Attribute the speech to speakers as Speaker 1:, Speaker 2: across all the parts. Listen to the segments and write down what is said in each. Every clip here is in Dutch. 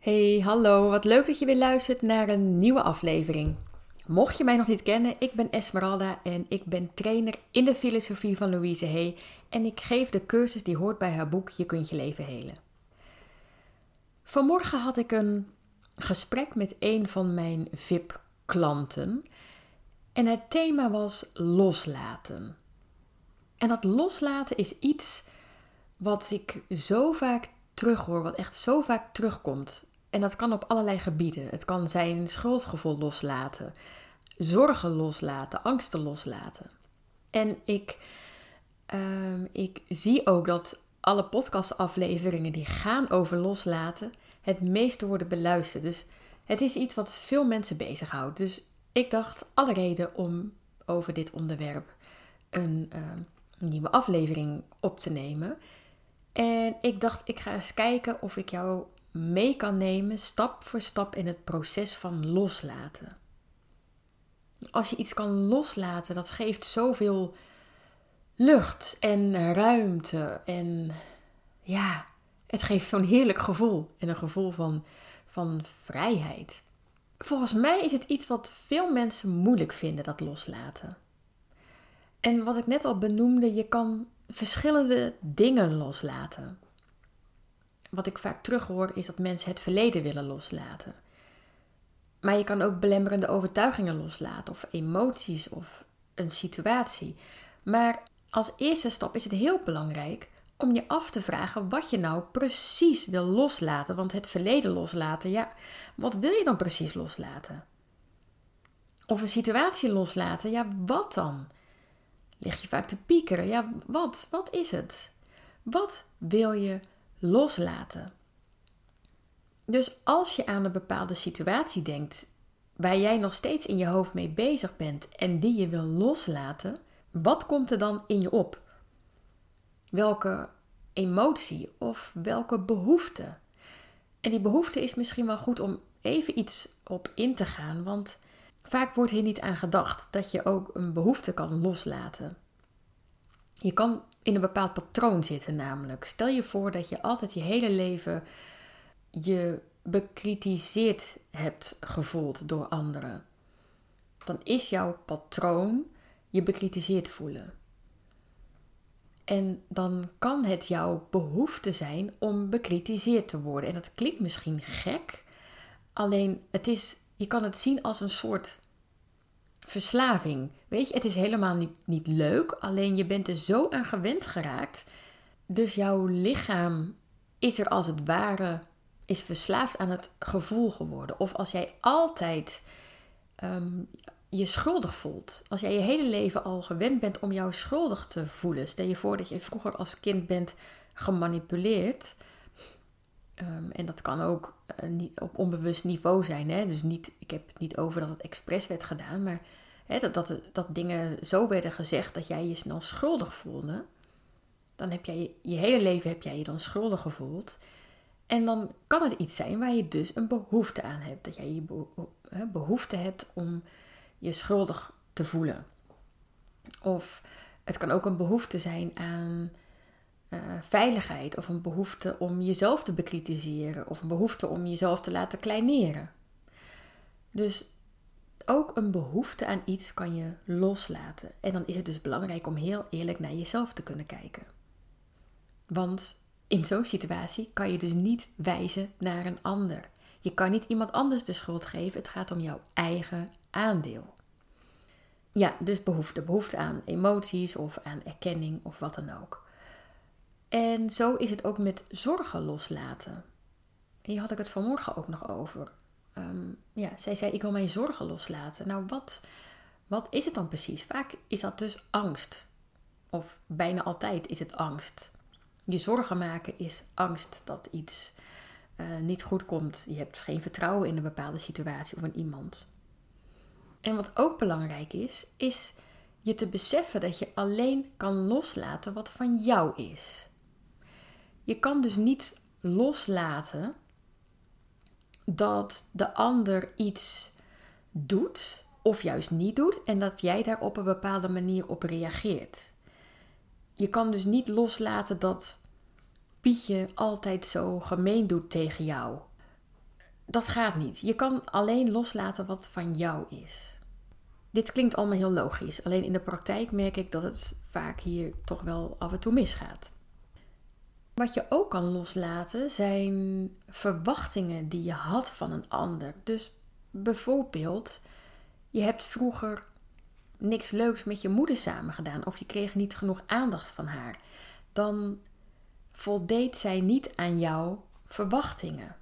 Speaker 1: Hey, hallo, wat leuk dat je weer luistert naar een nieuwe aflevering. Mocht je mij nog niet kennen, ik ben Esmeralda en ik ben trainer in de filosofie van Louise Hay en ik geef de cursus die hoort bij haar boek Je kunt je leven helen. Vanmorgen had ik een gesprek met een van mijn VIP-klanten en het thema was loslaten. En dat loslaten is iets wat ik zo vaak terughoor, wat echt zo vaak terugkomt. En dat kan op allerlei gebieden. Het kan zijn schuldgevoel loslaten, zorgen loslaten, angsten loslaten. En ik, ehm, ik zie ook dat alle podcastafleveringen die gaan over loslaten, het meeste worden beluisterd. Dus het is iets wat veel mensen bezighoudt. Dus ik dacht alle reden om over dit onderwerp een ehm, nieuwe aflevering op te nemen. En ik dacht, ik ga eens kijken of ik jou mee kan nemen, stap voor stap in het proces van loslaten. Als je iets kan loslaten, dat geeft zoveel lucht en ruimte. En ja, het geeft zo'n heerlijk gevoel. En een gevoel van, van vrijheid. Volgens mij is het iets wat veel mensen moeilijk vinden, dat loslaten. En wat ik net al benoemde, je kan verschillende dingen loslaten. Wat ik vaak terughoor is dat mensen het verleden willen loslaten. Maar je kan ook belemmerende overtuigingen loslaten, of emoties of een situatie. Maar als eerste stap is het heel belangrijk om je af te vragen wat je nou precies wil loslaten. Want het verleden loslaten, ja, wat wil je dan precies loslaten? Of een situatie loslaten, ja, wat dan? Lig je vaak te piekeren, ja, wat? Wat is het? Wat wil je loslaten? Dus als je aan een bepaalde situatie denkt waar jij nog steeds in je hoofd mee bezig bent en die je wil loslaten, wat komt er dan in je op? Welke emotie of welke behoefte? En die behoefte is misschien wel goed om even iets op in te gaan, want vaak wordt hier niet aan gedacht dat je ook een behoefte kan loslaten. Je kan in een bepaald patroon zitten, namelijk. Stel je voor dat je altijd je hele leven je bekritiseerd hebt gevoeld door anderen. Dan is jouw patroon je bekritiseerd voelen. En dan kan het jouw behoefte zijn om bekritiseerd te worden. En dat klinkt misschien gek, alleen het is, je kan het zien als een soort verslaving. Weet je, het is helemaal niet, niet leuk, alleen je bent er zo aan gewend geraakt. Dus jouw lichaam is er als het ware, is verslaafd aan het gevoel geworden. Of als jij altijd ehm, je schuldig voelt. Als jij je hele leven al gewend bent om jou schuldig te voelen. Stel je voor dat je vroeger als kind bent gemanipuleerd. Ehm, en dat kan ook uh, niet op onbewust niveau zijn. Hè? Dus niet, ik heb het niet over dat het expres werd gedaan, maar dat, dat, dat dingen zo werden gezegd dat jij je snel schuldig voelde. Dan heb jij je hele leven heb jij je dan schuldig gevoeld. En dan kan het iets zijn waar je dus een behoefte aan hebt. Dat jij je behoefte hebt om je schuldig te voelen. Of het kan ook een behoefte zijn aan uh, veiligheid of een behoefte om jezelf te bekritiseren of een behoefte om jezelf te laten kleineren. Dus ook een behoefte aan iets kan je loslaten. En dan is het dus belangrijk om heel eerlijk naar jezelf te kunnen kijken. Want in zo'n situatie kan je dus niet wijzen naar een ander. Je kan niet iemand anders de schuld geven. Het gaat om jouw eigen aandeel. Ja, dus behoefte. Behoefte aan emoties of aan erkenning of wat dan ook. En zo is het ook met zorgen loslaten. Hier had ik het vanmorgen ook nog over. Ehm, ja, zij zei: Ik wil mijn zorgen loslaten. Nou, wat, wat is het dan precies? Vaak is dat dus angst. Of bijna altijd is het angst. Je zorgen maken is angst dat iets uh, niet goed komt. Je hebt geen vertrouwen in een bepaalde situatie of in iemand. En wat ook belangrijk is, is je te beseffen dat je alleen kan loslaten wat van jou is. Je kan dus niet loslaten dat de ander iets doet of juist niet doet en dat jij daar op een bepaalde manier op reageert. Je kan dus niet loslaten dat Pietje altijd zo gemeen doet tegen jou. dat gaat niet. Je kan alleen loslaten wat van jou is. Dit klinkt allemaal heel logisch. Alleen in de praktijk merk ik dat het vaak hier toch wel af en toe misgaat. Wat je ook kan loslaten zijn verwachtingen die je had van een ander. Dus bijvoorbeeld, je hebt vroeger niks leuks met je moeder samen gedaan of je kreeg niet genoeg aandacht van haar. Dan voldeed zij niet aan jouw verwachtingen.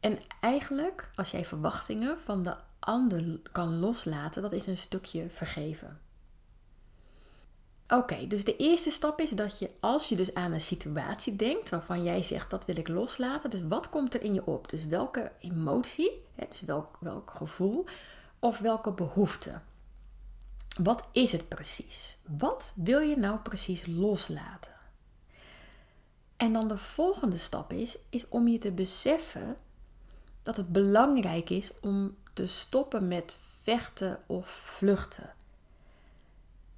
Speaker 1: En eigenlijk, als jij verwachtingen van de ander kan loslaten, dat is een stukje vergeven. Oké, dus de eerste stap is dat je, als je dus aan een situatie denkt waarvan jij zegt dat wil ik loslaten, dus wat komt er in je op? Dus welke emotie, dus welk, welk gevoel of welke behoefte? Wat is het precies? Wat wil je nou precies loslaten? En dan de volgende stap is, is om je te beseffen dat het belangrijk is om te stoppen met vechten of vluchten.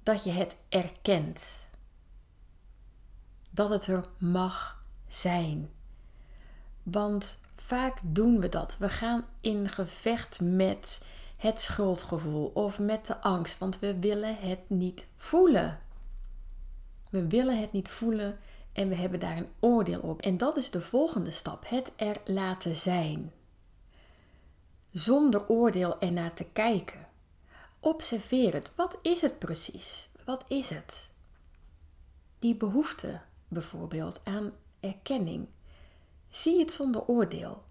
Speaker 1: Dat je het erkent. Dat het er mag zijn. Want vaak doen we dat. We gaan in gevecht met het schuldgevoel of met de angst, want we willen het niet voelen. We willen het niet voelen en we hebben daar een oordeel op. En dat is de volgende stap: het er laten zijn zonder oordeel ernaar te kijken. Observeer het. Wat is het precies? Wat is het? Die behoefte bijvoorbeeld aan erkenning. Zie het zonder oordeel.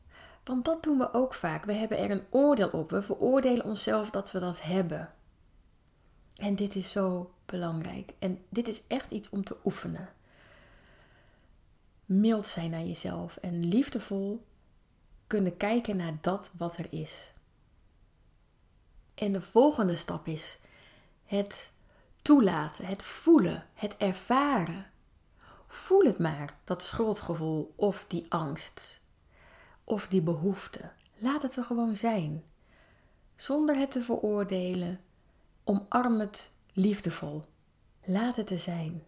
Speaker 1: Want dat doen we ook vaak. We hebben er een oordeel op. We veroordelen onszelf dat we dat hebben. En dit is zo belangrijk. En dit is echt iets om te oefenen. Mild zijn naar jezelf en liefdevol kunnen kijken naar dat wat er is. En de volgende stap is het toelaten, het voelen, het ervaren. Voel het maar, dat schuldgevoel of die angst of die behoefte. Laat het er gewoon zijn. Zonder het te veroordelen, omarm het liefdevol. Laat het er zijn.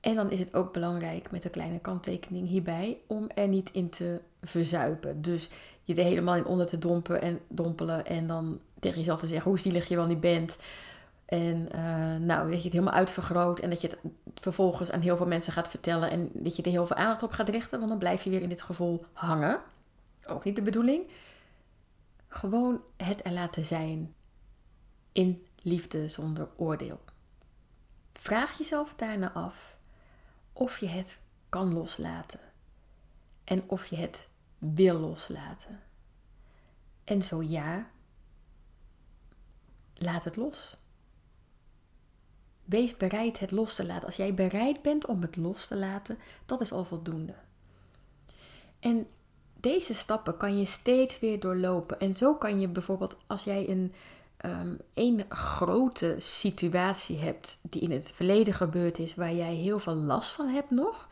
Speaker 1: En dan is het ook belangrijk met een kleine kanttekening hierbij om er niet in te verzuipen. Dus je er helemaal in onder te dompen en dompelen en dan tegen jezelf te zeggen hoe zielig je wel niet bent. En uh, nou, dat je het helemaal uitvergroot en dat je het vervolgens aan heel veel mensen gaat vertellen en dat je er heel veel aandacht op gaat richten, want dan blijf je weer in dit gevoel hangen. Ook niet de bedoeling. Gewoon het er laten zijn in liefde zonder oordeel. Vraag jezelf daarna af of je het kan loslaten en of je het wil loslaten. En zo ja, laat het los. Wees bereid het los te laten. Als jij bereid bent om het los te laten, dat is al voldoende. En deze stappen kan je steeds weer doorlopen. En zo kan je bijvoorbeeld, als jij een um, één grote situatie hebt die in het verleden gebeurd is, waar jij heel veel last van hebt nog,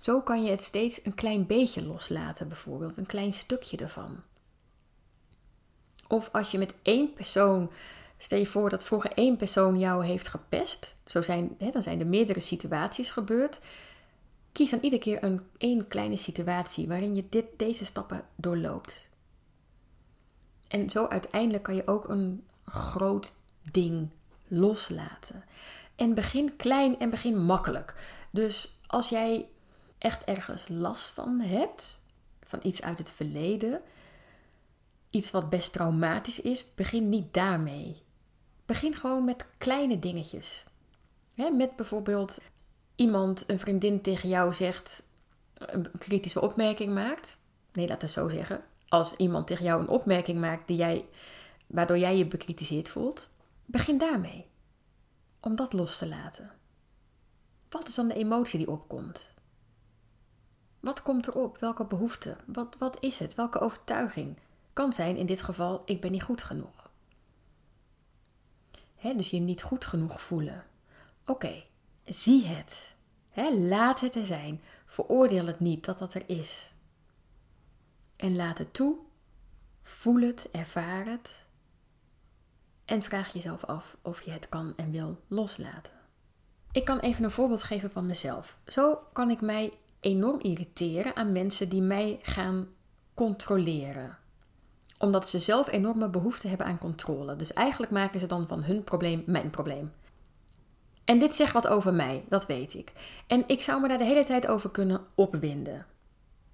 Speaker 1: zo kan je het steeds een klein beetje loslaten, bijvoorbeeld, een klein stukje ervan. Of als je met één persoon, stel je voor dat vroeger één persoon jou heeft gepest, zo zijn, hè, dan zijn er meerdere situaties gebeurd. Kies dan iedere keer een één kleine situatie waarin je dit, deze stappen doorloopt. En zo uiteindelijk kan je ook een groot ding loslaten. En begin klein en begin makkelijk. Dus als jij echt ergens last van hebt, van iets uit het verleden, iets wat best traumatisch is, begin niet daarmee. Begin gewoon met kleine dingetjes. met bijvoorbeeld iemand, een vriendin tegen jou zegt, een kritische opmerking maakt. Nee, laat het zo zeggen als iemand tegen jou een opmerking maakt die jij, waardoor jij je bekritiseerd voelt, begin daarmee. Om dat los te laten. Wat is dan de emotie die opkomt? Wat komt erop? Welke behoefte? Wat, wat is het? Welke overtuiging? Kan zijn in dit geval, ik ben niet goed genoeg. dus je niet goed genoeg voelen. Oké, zie het. laat het er zijn. Veroordeel het niet dat dat er is. En laat het toe. Voel het, ervaar het. En vraag jezelf af of je het kan en wil loslaten. Ik kan even een voorbeeld geven van mezelf. Zo kan ik mij enorm irriteren aan mensen die mij gaan controleren. Omdat ze zelf enorme behoefte hebben aan controle. Dus eigenlijk maken ze dan van hun probleem mijn probleem. En dit zegt wat over mij, dat weet ik. En ik zou me daar de hele tijd over kunnen opwinden.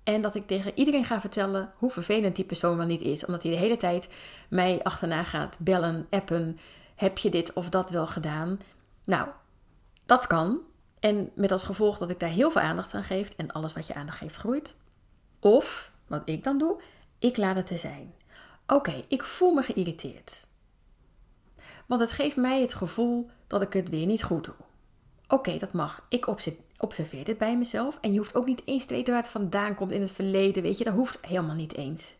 Speaker 1: En dat ik tegen iedereen ga vertellen hoe vervelend die persoon wel niet is. Omdat hij de hele tijd mij achterna gaat bellen, appen. Heb je dit of dat wel gedaan? Nou, dat kan. En met als gevolg dat ik daar heel veel aandacht aan geef. En alles wat je aandacht geeft groeit. Of, wat ik dan doe, ik laat het er zijn. Oké, ik voel me geïrriteerd. Want het geeft mij het gevoel dat ik het weer niet goed doe. Oké, dat mag. Ik observeer dit bij mezelf. En je hoeft ook niet eens te weten waar het vandaan komt in het verleden. Weet je, dat hoeft helemaal niet eens.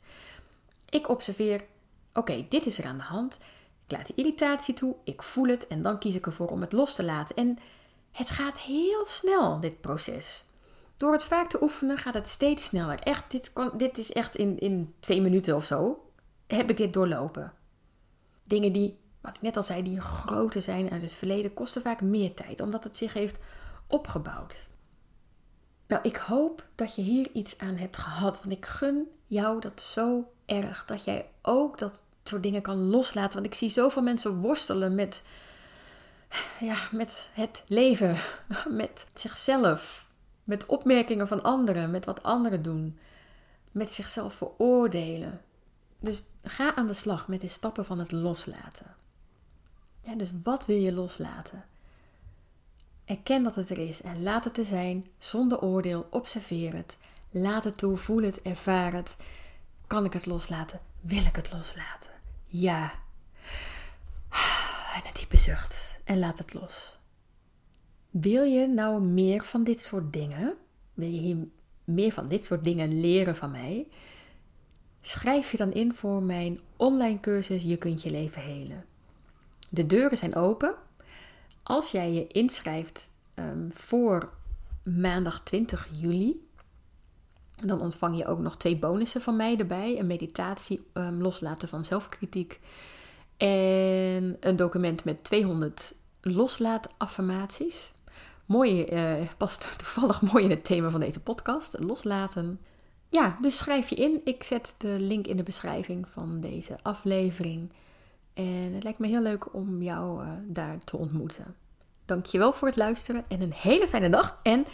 Speaker 1: Ik observeer, oké, dit is er aan de hand. Ik laat de irritatie toe, ik voel het en dan kies ik ervoor om het los te laten. En het gaat heel snel, dit proces. Door het vaak te oefenen gaat het steeds sneller. Echt, dit, dit is echt in, in twee minuten of zo. Heb ik dit doorlopen. Dingen die wat ik net al zei, die groter zijn uit het verleden, kosten vaak meer tijd, omdat het zich heeft opgebouwd. Nou, ik hoop dat je hier iets aan hebt gehad, want ik gun jou dat zo erg, dat jij ook dat soort dingen kan loslaten. Want ik zie zoveel mensen worstelen met, ja, met het leven, met zichzelf, met opmerkingen van anderen, met wat anderen doen, met zichzelf veroordelen. Dus ga aan de slag met de stappen van het loslaten. Ja, dus wat wil je loslaten? Erken dat het er is en laat het er zijn, zonder oordeel. Observeer het. Laat het toe, voel het, ervaar het. Kan ik het loslaten? Wil ik het loslaten? Ja. En een diepe zucht en laat het los. Wil je nou meer van dit soort dingen? Wil je hier meer van dit soort dingen leren van mij? Schrijf je dan in voor mijn online cursus Je kunt je leven helen. De deuren zijn open. Als jij je inschrijft um, voor maandag 20 juli, dan ontvang je ook nog twee bonussen van mij erbij: een meditatie um, loslaten van zelfkritiek en een document met 200 loslaataffirmaties. Mooi, uh, past toevallig mooi in het thema van deze podcast: loslaten. Ja, dus schrijf je in. Ik zet de link in de beschrijving van deze aflevering. En het lijkt me heel leuk om jou uh, daar te ontmoeten. Dankjewel voor het luisteren en een hele fijne dag. En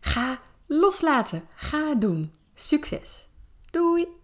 Speaker 1: ga loslaten. Ga doen. Succes. Doei!